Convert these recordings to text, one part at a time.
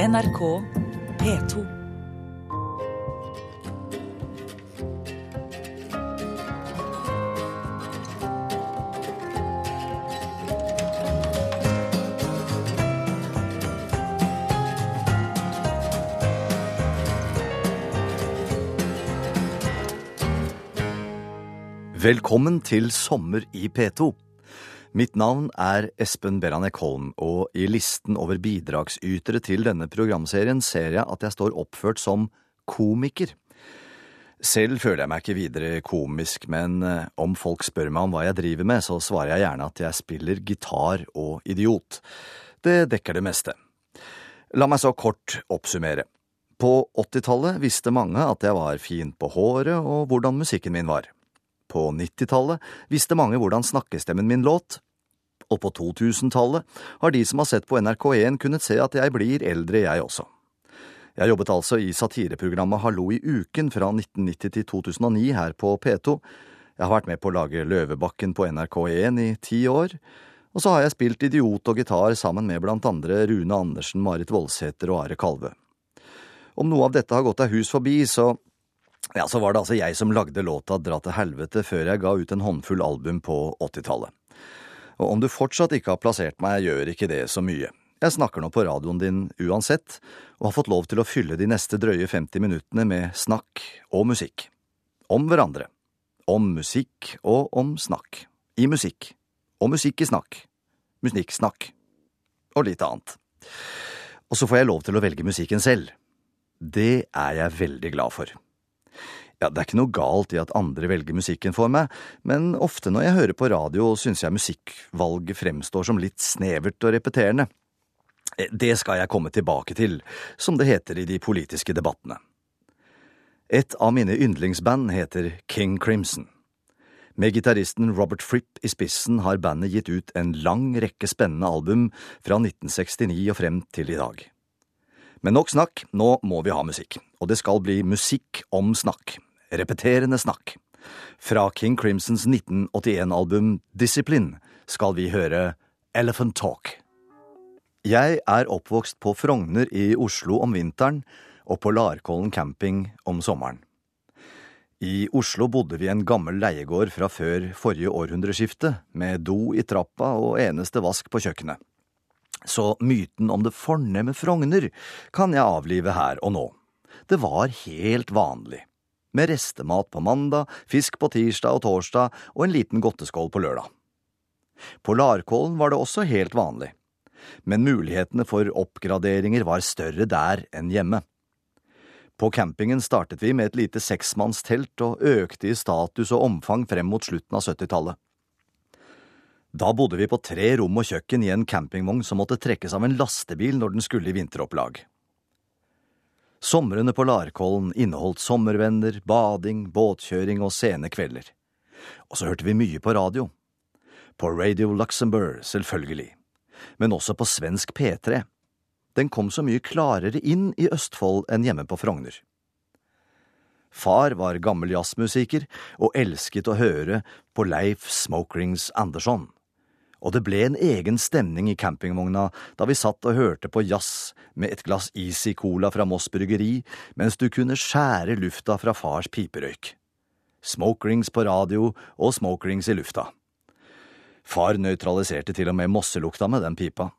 NRK P2. Velkommen til Sommer i P2. Mitt navn er Espen Beranek Holm, og i listen over bidragsytere til denne programserien ser jeg at jeg står oppført som komiker. Selv føler jeg meg ikke videre komisk, men eh, om folk spør meg om hva jeg driver med, så svarer jeg gjerne at jeg spiller gitar og idiot. Det dekker det meste. La meg så kort oppsummere. På 80-tallet visste mange at jeg var fin på håret og hvordan musikken min var. På 90-tallet visste mange hvordan snakkestemmen min låt, og på 2000-tallet har de som har sett på NRK1 kunnet se at jeg blir eldre, jeg også. Jeg jobbet altså i satireprogrammet Hallo i uken fra 1990 til 2009 her på P2. Jeg har vært med på å lage Løvebakken på NRK1 i ti år, og så har jeg spilt idiot og gitar sammen med blant andre Rune Andersen, Marit Voldsæter og Are Kalve. Om noe av dette har gått deg hus forbi, så ja, så var det altså jeg som lagde låta Dra til helvete før jeg ga ut en håndfull album på 80-tallet. Og om du fortsatt ikke har plassert meg, gjør ikke det så mye. Jeg snakker nå på radioen din uansett, og har fått lov til å fylle de neste drøye 50 minuttene med snakk og musikk. Om hverandre. Om musikk og om snakk. I musikk. Og musikk i snakk. Musikksnakk. Og litt annet. Og så får jeg lov til å velge musikken selv. Det er jeg veldig glad for. Ja, det er ikke noe galt i at andre velger musikken for meg, men ofte når jeg hører på radio, synes jeg musikkvalget fremstår som litt snevert og repeterende. Det skal jeg komme tilbake til, som det heter i de politiske debattene. Et av mine yndlingsband heter King Crimson. Med gitaristen Robert Fripp i spissen har bandet gitt ut en lang rekke spennende album fra 1969 og frem til i dag. Men nok snakk, nå må vi ha musikk, og det skal bli musikk om snakk repeterende snakk. Fra King Crimsons 1981-album Discipline skal vi høre Elephant Talk. Jeg er oppvokst på Frogner i Oslo om vinteren og på Larkollen camping om sommeren. I Oslo bodde vi i en gammel leiegård fra før forrige århundreskifte, med do i trappa og eneste vask på kjøkkenet. Så myten om det fornemme Frogner kan jeg avlive her og nå. Det var helt vanlig med restemat på mandag, fisk på tirsdag og torsdag og en liten godteskål på lørdag. På Larkollen var det også helt vanlig, men mulighetene for oppgraderinger var større der enn hjemme. På campingen startet vi med et lite seksmannstelt og økte i status og omfang frem mot slutten av 70-tallet. Da bodde vi på tre rom og kjøkken i en campingvogn som måtte trekkes av en lastebil når den skulle i vinteropplag. Somrene på Larkollen inneholdt sommervenner, bading, båtkjøring og sene kvelder. Og så hørte vi mye på radio. På Radio Luxembourg, selvfølgelig. Men også på svensk P3. Den kom så mye klarere inn i Østfold enn hjemme på Frogner. Far var gammel jazzmusiker og elsket å høre på Leif Smokerings Andersson og det ble en egen stemning i campingvogna da vi satt og hørte på jazz med et glass Easy Cola fra Moss bryggeri mens du kunne skjære lufta fra fars piperøyk. Smokerings på radio og smokerings i lufta. Far nøytraliserte til og med mosselukta med den pipa.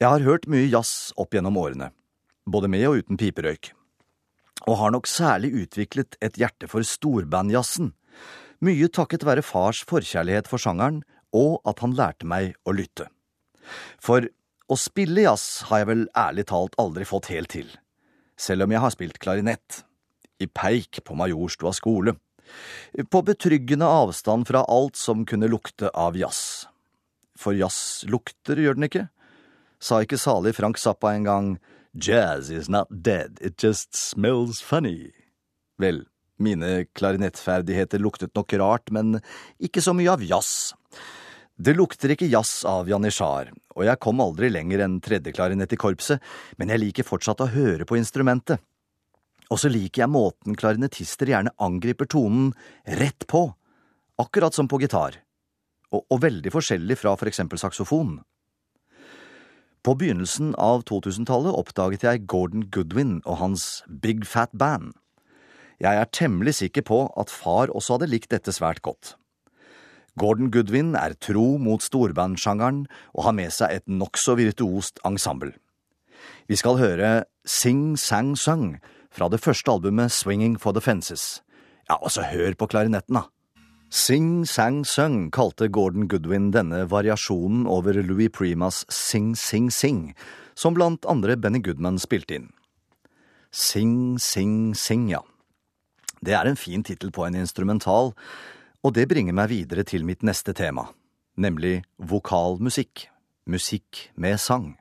Jeg har hørt mye jazz opp gjennom årene, både med og uten piperøyk, og har nok særlig utviklet et hjerte for storbandjazzen, mye takket være fars forkjærlighet for sjangeren og at han lærte meg å lytte. For å spille jazz har jeg vel ærlig talt aldri fått helt til, selv om jeg har spilt klarinett, i peik på Majorstua skole, på betryggende avstand fra alt som kunne lukte av jazz. For jazz lukter, gjør den ikke? Sa ikke salig Frank Zappa en gang, Jazz is not dead, it just smells funny. Vel, mine klarinettferdigheter luktet nok rart, men ikke så mye av jazz. Det lukter ikke jazz av janitsjar, og jeg kom aldri lenger enn tredjeklarinett i korpset, men jeg liker fortsatt å høre på instrumentet. Og så liker jeg måten klarinettister gjerne angriper tonen rett på, akkurat som på gitar, og, og veldig forskjellig fra for eksempel saksofon. På begynnelsen av 2000-tallet oppdaget jeg Gordon Goodwin og hans Big Fat Band. Jeg er temmelig sikker på at far også hadde likt dette svært godt. Gordon Goodwin er tro mot storbandsjangeren og har med seg et nokså virtuost ensemble. Vi skal høre Sing Sang Sung fra det første albumet Swinging for the Fences. Ja, og så hør på klarinetten, da. Sing Sang Sung kalte Gordon Goodwin denne variasjonen over Louis Primas Sing Sing Sing, som blant andre Benny Goodman spilte inn. Sing Sing Sing, ja. Det er en fin tittel på en instrumental, og det bringer meg videre til mitt neste tema, nemlig vokalmusikk, musikk med sang.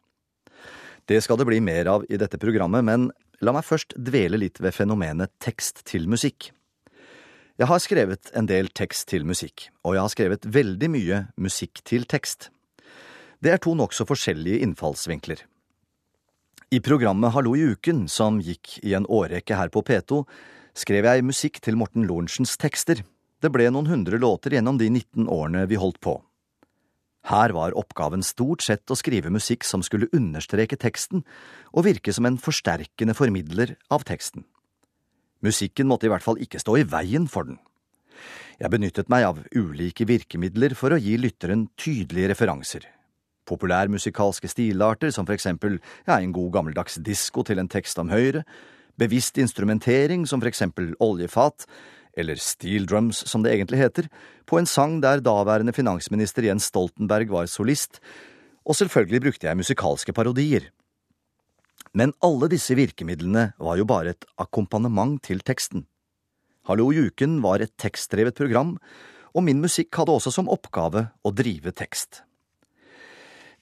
Det skal det bli mer av i dette programmet, men la meg først dvele litt ved fenomenet tekst til musikk. Jeg har skrevet en del tekst til musikk, og jeg har skrevet veldig mye musikk til tekst. Det er to nokså forskjellige innfallsvinkler. I programmet Hallo i uken, som gikk i en årrekke her på P2, skrev jeg musikk til Morten Lorentzens tekster. Det ble noen hundre låter gjennom de 19 årene vi holdt på. Her var oppgaven stort sett å skrive musikk som skulle understreke teksten og virke som en forsterkende formidler av teksten. Musikken måtte i hvert fall ikke stå i veien for den. Jeg benyttet meg av ulike virkemidler for å gi lytteren tydelige referanser. Populærmusikalske stilarter som for eksempel ja, en god gammeldags disko til en tekst om Høyre, bevisst instrumentering som for eksempel oljefat, eller steel drums som det egentlig heter, på en sang der daværende finansminister Jens Stoltenberg var solist, og selvfølgelig brukte jeg musikalske parodier. Men alle disse virkemidlene var jo bare et akkompagnement til teksten. Hallo Juken var et tekstdrevet program, og min musikk hadde også som oppgave å drive tekst.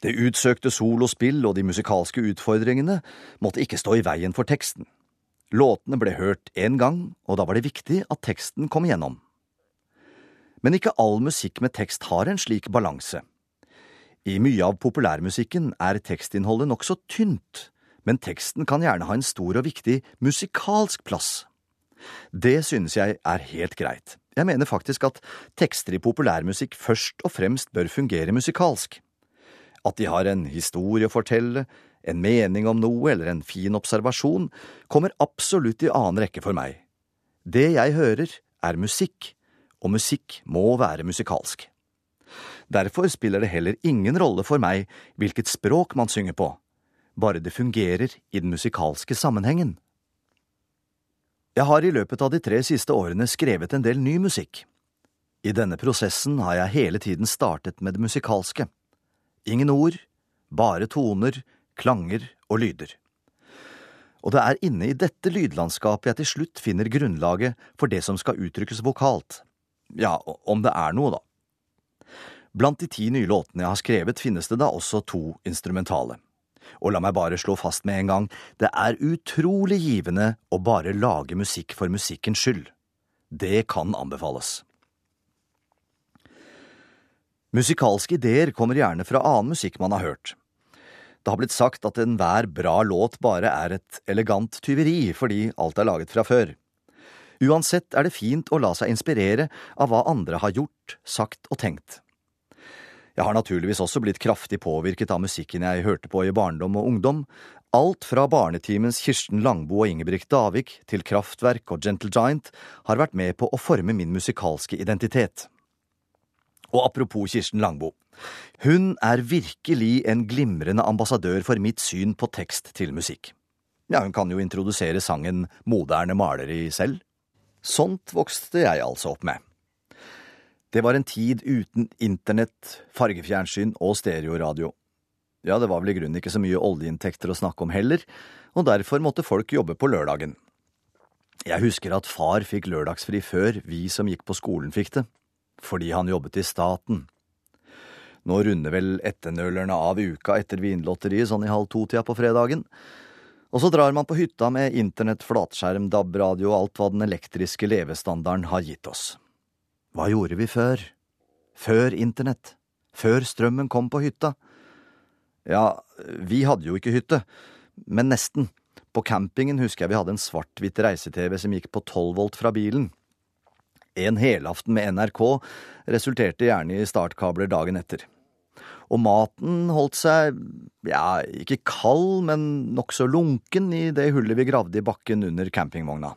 Det utsøkte solospill og de musikalske utfordringene måtte ikke stå i veien for teksten. Låtene ble hørt én gang, og da var det viktig at teksten kom igjennom. Men ikke all musikk med tekst har en slik balanse. I mye av populærmusikken er tekstinnholdet nokså tynt, men teksten kan gjerne ha en stor og viktig musikalsk plass. Det synes jeg er helt greit. Jeg mener faktisk at tekster i populærmusikk først og fremst bør fungere musikalsk. At de har en historie å fortelle, en mening om noe eller en fin observasjon, kommer absolutt i annen rekke for meg. Det jeg hører, er musikk, og musikk må være musikalsk. Derfor spiller det heller ingen rolle for meg hvilket språk man synger på, bare det fungerer i den musikalske sammenhengen. Jeg har i løpet av de tre siste årene skrevet en del ny musikk. I denne prosessen har jeg hele tiden startet med det musikalske. Ingen ord, bare toner, klanger og lyder. Og det er inne i dette lydlandskapet jeg til slutt finner grunnlaget for det som skal uttrykkes vokalt. Ja, om det er noe, da. Blant de ti nye låtene jeg har skrevet, finnes det da også to instrumentale. Og la meg bare slå fast med en gang, det er utrolig givende å bare lage musikk for musikkens skyld. Det kan anbefales. Musikalske ideer kommer gjerne fra annen musikk man har hørt. Det har blitt sagt at enhver bra låt bare er et elegant tyveri fordi alt er laget fra før. Uansett er det fint å la seg inspirere av hva andre har gjort, sagt og tenkt. Jeg har naturligvis også blitt kraftig påvirket av musikken jeg hørte på i barndom og ungdom, alt fra barnetimens Kirsten Langbo og Ingebrigt Davik til Kraftverk og Gentle Giant har vært med på å forme min musikalske identitet. Og apropos Kirsten Langbo, hun er virkelig en glimrende ambassadør for mitt syn på tekst til musikk. Ja, hun kan jo introdusere sangen Moderne maleri selv. Sånt vokste jeg altså opp med. Det var en tid uten internett, fargefjernsyn og stereoradio. Ja, det var vel i grunnen ikke så mye oljeinntekter å snakke om heller, og derfor måtte folk jobbe på lørdagen. Jeg husker at far fikk lørdagsfri før vi som gikk på skolen fikk det, fordi han jobbet i staten. Nå runder vel etternølerne av uka etter Vinlotteriet sånn i halv to-tida på fredagen, og så drar man på hytta med internett, flatskjerm, DAB-radio og alt hva den elektriske levestandarden har gitt oss. Hva gjorde vi før? Før internett? Før strømmen kom på hytta? Ja, vi hadde jo ikke hytte, men nesten. På campingen husker jeg vi hadde en svart-hvitt reise-TV som gikk på 12 volt fra bilen. En helaften med NRK resulterte gjerne i startkabler dagen etter. og maten holdt seg, ja, ikke kald, men nokså lunken i det hullet vi gravde i bakken under campingvogna.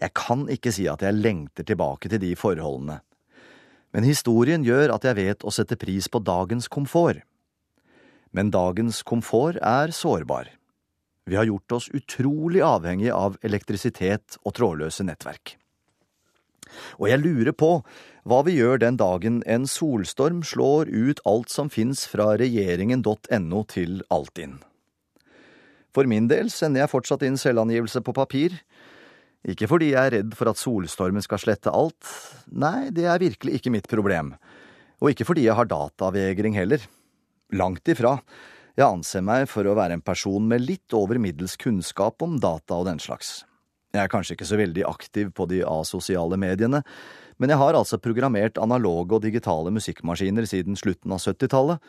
Jeg kan ikke si at jeg lengter tilbake til de forholdene, men historien gjør at jeg vet å sette pris på dagens komfort. Men dagens komfort er sårbar. Vi har gjort oss utrolig avhengig av elektrisitet og trådløse nettverk. Og jeg lurer på hva vi gjør den dagen en solstorm slår ut alt som fins fra regjeringen.no til Altinn. For min del sender jeg fortsatt inn selvangivelse på papir. Ikke fordi jeg er redd for at solstormen skal slette alt, nei, det er virkelig ikke mitt problem. Og ikke fordi jeg har datavegring heller. Langt ifra. Jeg anser meg for å være en person med litt over middels kunnskap om data og den slags. Jeg er kanskje ikke så veldig aktiv på de asosiale mediene, men jeg har altså programmert analoge og digitale musikkmaskiner siden slutten av 70-tallet,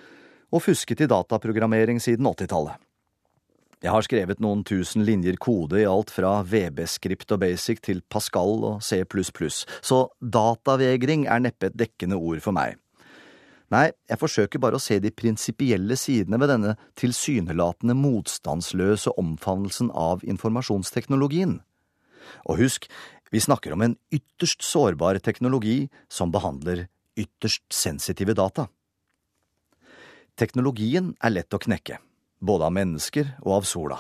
og fusket i dataprogrammering siden 80-tallet. Jeg har skrevet noen tusen linjer kode i alt fra VB-skript og basic til Pascal og C++, så datavegring er neppe et dekkende ord for meg. Nei, jeg forsøker bare å se de prinsipielle sidene ved denne tilsynelatende motstandsløse omfavnelsen av informasjonsteknologien. Og husk, vi snakker om en ytterst sårbar teknologi som behandler ytterst sensitive data. Teknologien er lett å knekke, både av mennesker og av sola.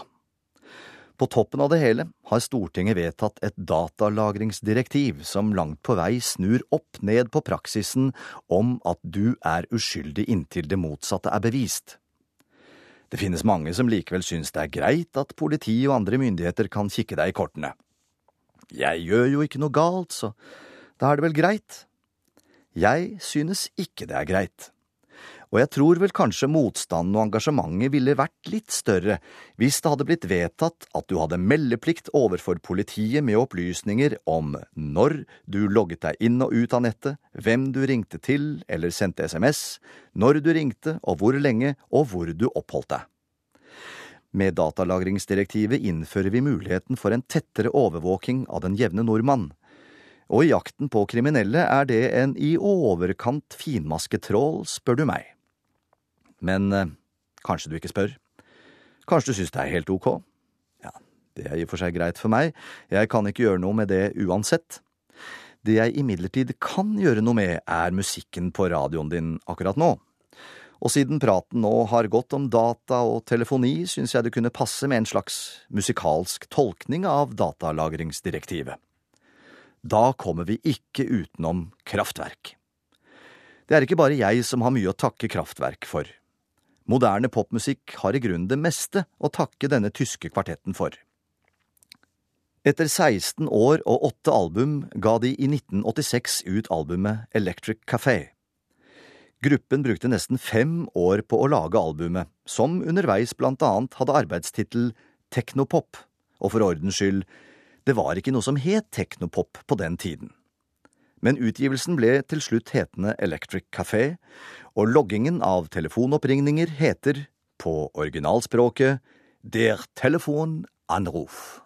På toppen av det hele har Stortinget vedtatt et datalagringsdirektiv som langt på vei snur opp ned på praksisen om at du er uskyldig inntil det motsatte er bevist. Det finnes mange som likevel synes det er greit at politi og andre myndigheter kan kikke deg i kortene. Jeg gjør jo ikke noe galt, så da er det vel greit. Jeg synes ikke det er greit. Og jeg tror vel kanskje motstanden og engasjementet ville vært litt større hvis det hadde blitt vedtatt at du hadde meldeplikt overfor politiet med opplysninger om når du logget deg inn og ut av nettet, hvem du ringte til eller sendte SMS, når du ringte og hvor lenge og hvor du oppholdt deg. Med datalagringsdirektivet innfører vi muligheten for en tettere overvåking av den jevne nordmann. Og i jakten på kriminelle er det en i overkant finmasket trål, spør du meg. Men eh, kanskje du ikke spør? Kanskje du synes det er helt ok? Ja, det er i og for seg greit for meg, jeg kan ikke gjøre noe med det uansett. Det jeg imidlertid kan gjøre noe med, er musikken på radioen din akkurat nå. Og siden praten nå har gått om data og telefoni, syns jeg det kunne passe med en slags musikalsk tolkning av datalagringsdirektivet. Da kommer vi ikke utenom kraftverk. Det er ikke bare jeg som har mye å takke kraftverk for. Moderne popmusikk har i grunnen det meste å takke denne tyske kvartetten for. Etter 16 år og åtte album ga de i 1986 ut albumet Electric Café. Gruppen brukte nesten fem år på å lage albumet, som underveis blant annet hadde arbeidstittel Teknopop, og for ordens skyld, det var ikke noe som het teknopop på den tiden. Men utgivelsen ble til slutt hetende Electric Café, og loggingen av telefonoppringninger heter, på originalspråket, Der Telefon Anruf.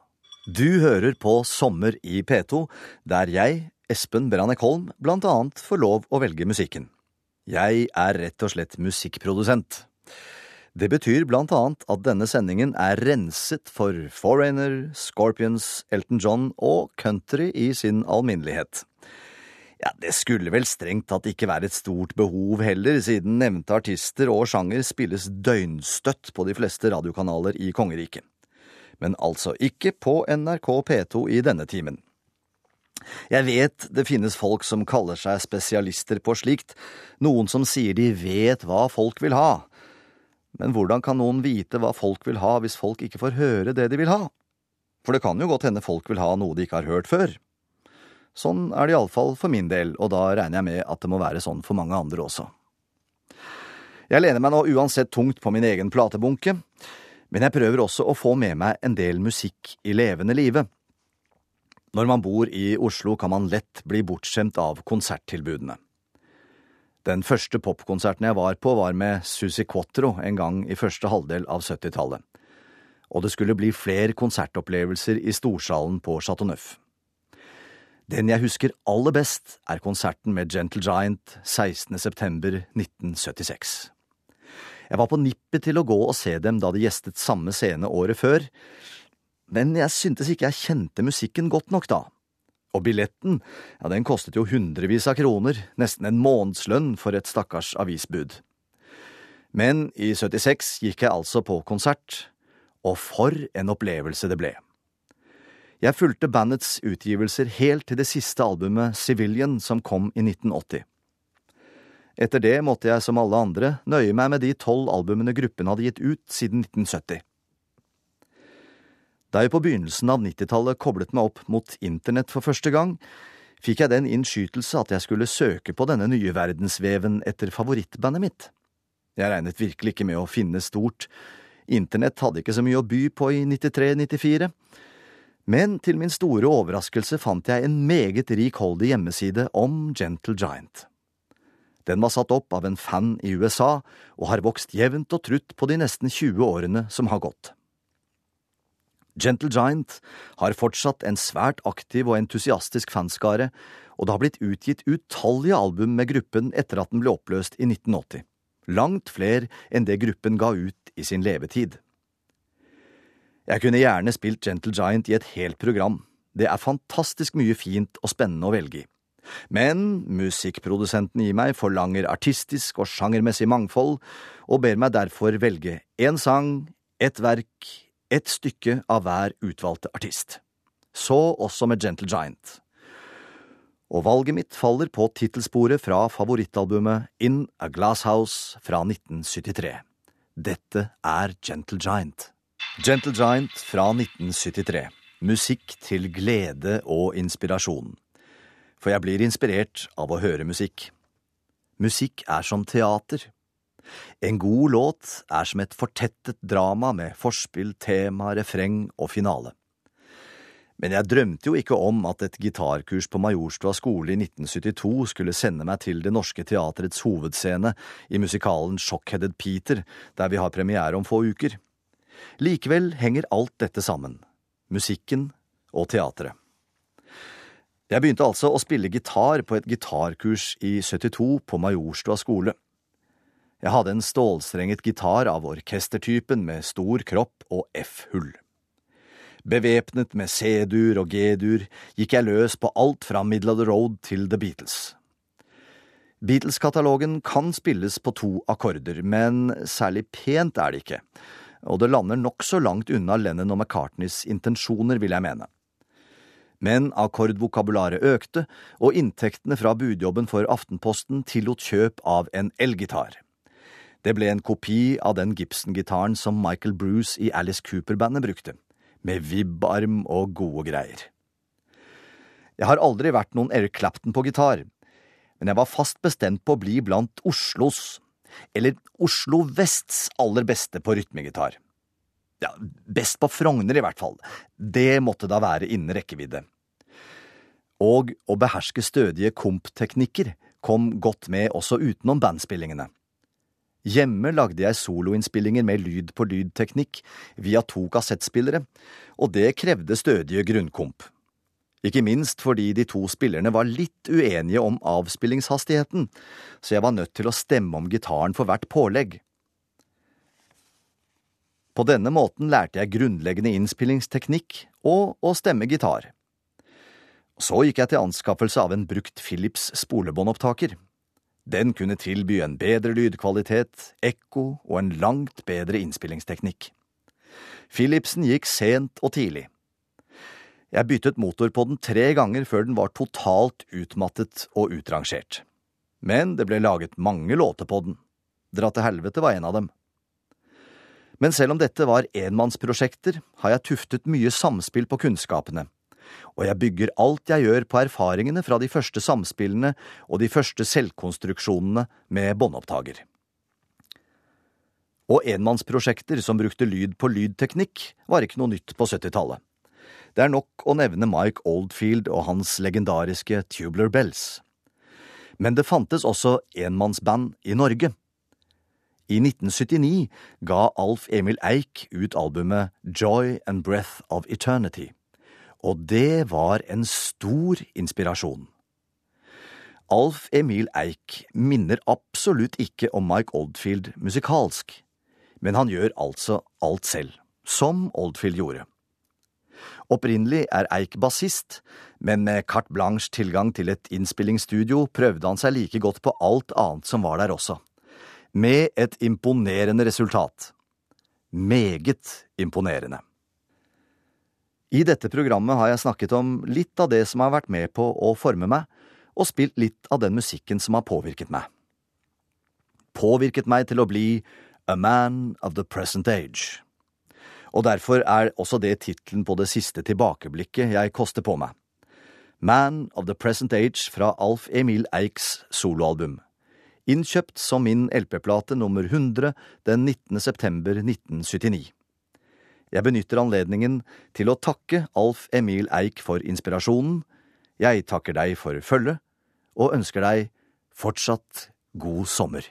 Du hører på Sommer i P2, der jeg, Espen Branek Holm, blant annet får lov å velge musikken. Jeg er rett og slett musikkprodusent. Det betyr blant annet at denne sendingen er renset for Foreigner, Scorpions, Elton John og country i sin alminnelighet. Ja, det skulle vel strengt tatt ikke være et stort behov heller, siden nevnte artister og sjanger spilles døgnstøtt på de fleste radiokanaler i kongeriket. Men altså ikke på NRK P2 i denne timen. Jeg vet det finnes folk som kaller seg spesialister på slikt, noen som sier de vet hva folk vil ha. Men hvordan kan noen vite hva folk vil ha hvis folk ikke får høre det de vil ha? For det kan jo godt hende folk vil ha noe de ikke har hørt før. Sånn er det iallfall for min del, og da regner jeg med at det må være sånn for mange andre også. Jeg lener meg nå uansett tungt på min egen platebunke, men jeg prøver også å få med meg en del musikk i levende live. Når man bor i Oslo, kan man lett bli bortskjemt av konserttilbudene. Den første popkonserten jeg var på, var med Susi Quatro en gang i første halvdel av 70-tallet. Og det skulle bli flere konsertopplevelser i storsalen på Chateau Neuf. Den jeg husker aller best, er konserten med Gentle Giant 16. september 1976. Jeg var på nippet til å gå og se dem da de gjestet samme scene året før, men jeg syntes ikke jeg kjente musikken godt nok da. Og billetten, ja, den kostet jo hundrevis av kroner, nesten en månedslønn for et stakkars avisbud. Men i 76 gikk jeg altså på konsert, og for en opplevelse det ble. Jeg fulgte bandets utgivelser helt til det siste albumet Civilian som kom i 1980. Etter det måtte jeg som alle andre nøye meg med de tolv albumene gruppen hadde gitt ut siden 1970. Da jeg på begynnelsen av 90-tallet koblet meg opp mot internett for første gang, fikk jeg den innskytelse at jeg skulle søke på denne nye verdensveven etter favorittbandet mitt. Jeg regnet virkelig ikke med å finne stort, internett hadde ikke så mye å by på i 93–94, men til min store overraskelse fant jeg en meget rikholdig hjemmeside om Gentle Giant. Den var satt opp av en fan i USA og har vokst jevnt og trutt på de nesten 20 årene som har gått. Gentle Giant har fortsatt en svært aktiv og entusiastisk fanskare, og det har blitt utgitt utallige album med gruppen etter at den ble oppløst i 1980. Langt flere enn det gruppen ga ut i sin levetid. Jeg kunne gjerne spilt Gentle Giant i et helt program. Det er fantastisk mye fint og spennende å velge i. Men musikkprodusenten i meg forlanger artistisk og sjangermessig mangfold, og ber meg derfor velge én sang, ett verk, ett stykke av hver utvalgte artist. Så også med Gentle Giant. Og valget mitt faller på tittelsporet fra favorittalbumet In A Glass House fra 1973. Dette er Gentle Giant. Gentle Giant fra 1973. Musikk til glede og inspirasjon. For jeg blir inspirert av å høre musikk. Musikk er som teater. En god låt er som et fortettet drama med forspill, tema, refreng og finale. Men jeg drømte jo ikke om at et gitarkurs på Majorstua skole i 1972 skulle sende meg til Det Norske Teatrets hovedscene i musikalen Shockheaded Peter, der vi har premiere om få uker. Likevel henger alt dette sammen, musikken og teatret. Jeg begynte altså å spille gitar på et gitarkurs i 72 på Majorstua skole. Jeg hadde en stålstrenget gitar av orkestertypen med stor kropp og F-hull. Bevæpnet med C-dur og G-dur gikk jeg løs på alt fra Middle of the Road til The Beatles. Beatles-katalogen kan spilles på to akkorder, men særlig pent er det ikke, og det lander nokså langt unna Lennon og McCartneys intensjoner, vil jeg mene. Men akkordvokabularet økte, og inntektene fra budjobben for Aftenposten tillot kjøp av en elgitar. Det ble en kopi av den Gibson-gitaren som Michael Bruce i Alice Cooper-bandet brukte, med vibbarm og gode greier. Jeg har aldri vært noen Eric Clapton på gitar, men jeg var fast bestemt på å bli blant Oslos, eller Oslo Vests aller beste på rytmegitar. Ja, best på Frogner i hvert fall. Det måtte da være innen rekkevidde. Og å beherske stødige komp-teknikker kom godt med også utenom bandspillingene. Hjemme lagde jeg soloinnspillinger med lyd-på-lyd-teknikk via to kassettspillere, og det krevde stødige grunnkomp. Ikke minst fordi de to spillerne var litt uenige om avspillingshastigheten, så jeg var nødt til å stemme om gitaren for hvert pålegg. På denne måten lærte jeg grunnleggende innspillingsteknikk og å stemme gitar. Så gikk jeg til anskaffelse av en brukt Philips spolebåndopptaker. Den kunne tilby en bedre lydkvalitet, ekko og en langt bedre innspillingsteknikk. Philipsen gikk sent og tidlig. Jeg byttet motor på den tre ganger før den var totalt utmattet og utrangert. Men det ble laget mange låter på den. Dra til helvete var en av dem. Men selv om dette var enmannsprosjekter, har jeg tuftet mye samspill på kunnskapene, og jeg bygger alt jeg gjør på erfaringene fra de første samspillene og de første selvkonstruksjonene med båndopptaker. Og enmannsprosjekter som brukte lyd på lydteknikk, var ikke noe nytt på 70-tallet. Det er nok å nevne Mike Oldfield og hans legendariske Tubular Bells. Men det fantes også enmannsband i Norge. I 1979 ga Alf Emil Eik ut albumet Joy and Breath of Eternity og det var en stor inspirasjon. Alf Emil Eik minner absolutt ikke om Mike Oldfield musikalsk, men han gjør altså alt selv, som Oldfield gjorde. Opprinnelig er Eik bassist, men med carte blanche tilgang til et innspillingsstudio prøvde han seg like godt på alt annet som var der også. Med et imponerende resultat. Meget imponerende. I dette programmet har jeg snakket om litt av det som har vært med på å forme meg, og spilt litt av den musikken som har påvirket meg. Påvirket meg til å bli a man of the present age. Og derfor er også det tittelen på det siste tilbakeblikket jeg koster på meg. Man of the Present Age fra Alf Emil Eiks soloalbum. Innkjøpt som min LP-plate nummer 100 den 19. september 1979. Jeg benytter anledningen til å takke Alf Emil Eik for inspirasjonen, jeg takker deg for følget, og ønsker deg fortsatt god sommer.